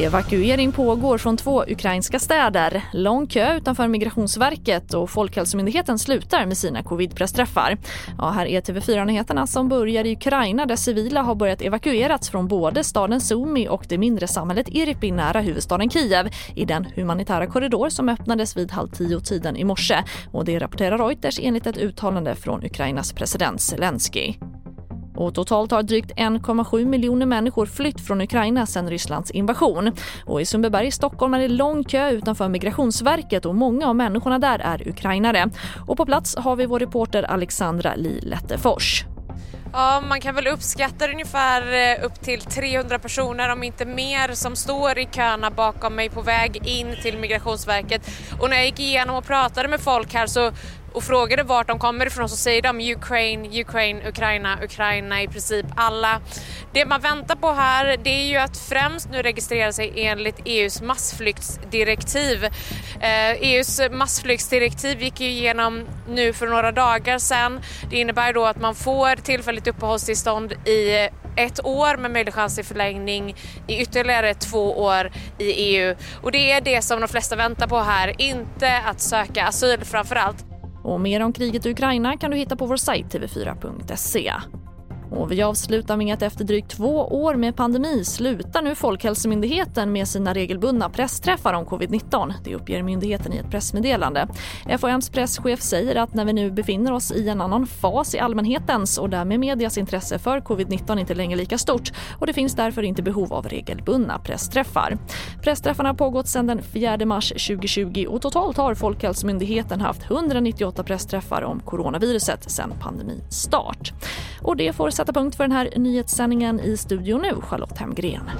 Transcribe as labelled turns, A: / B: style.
A: Evakuering pågår från två ukrainska städer. Lång kö utanför Migrationsverket och Folkhälsomyndigheten slutar med sina covidpressträffar. Ja, här är TV4-nyheterna som börjar i Ukraina där civila har börjat evakuerats från både staden Sumy och det mindre samhället Irpin nära huvudstaden Kiev i den humanitära korridor som öppnades vid halv tio-tiden i morse. Och det rapporterar Reuters enligt ett uttalande från Ukrainas president Zelensky. Och totalt har drygt 1,7 miljoner människor flytt från Ukraina sedan Rysslands invasion. Och I Sundbyberg i Stockholm är det lång kö utanför Migrationsverket och många av människorna där är ukrainare. Och på plats har vi vår reporter Alexandra Li Lettefors.
B: Ja, man kan väl uppskatta ungefär eh, upp till 300 personer, om inte mer, som står i köerna bakom mig på väg in till Migrationsverket. Och när jag gick igenom och pratade med folk här så och frågade vart de kommer ifrån så säger de Ukraine, Ukraine, Ukraina, Ukraina i princip alla. Det man väntar på här det är ju att främst nu registrera sig enligt EUs massflyktsdirektiv. Eh, EUs massflyktsdirektiv gick ju igenom nu för några dagar sedan. Det innebär då att man får tillfälligt uppehållstillstånd i ett år med möjlig chans till förlängning i ytterligare två år i EU. Och det är det som de flesta väntar på här, inte att söka asyl framför allt.
A: Och mer om kriget i Ukraina kan du hitta på vår sajt tv4.se. Och vi avslutar med att efter drygt två år med pandemi slutar nu Folkhälsomyndigheten med sina regelbundna pressträffar om covid-19. Det uppger myndigheten i ett pressmeddelande. FHMs presschef säger att när vi nu befinner oss i en annan fas i allmänhetens och därmed medias intresse för covid-19 inte längre lika stort och det finns därför inte behov av regelbundna pressträffar. Pressträffarna har pågått sedan den 4 mars 2020 och totalt har Folkhälsomyndigheten haft 198 pressträffar om coronaviruset sedan pandemistart. Och det får sätta punkt för den här nyhetssändningen i studion nu, Charlotte Hemgren.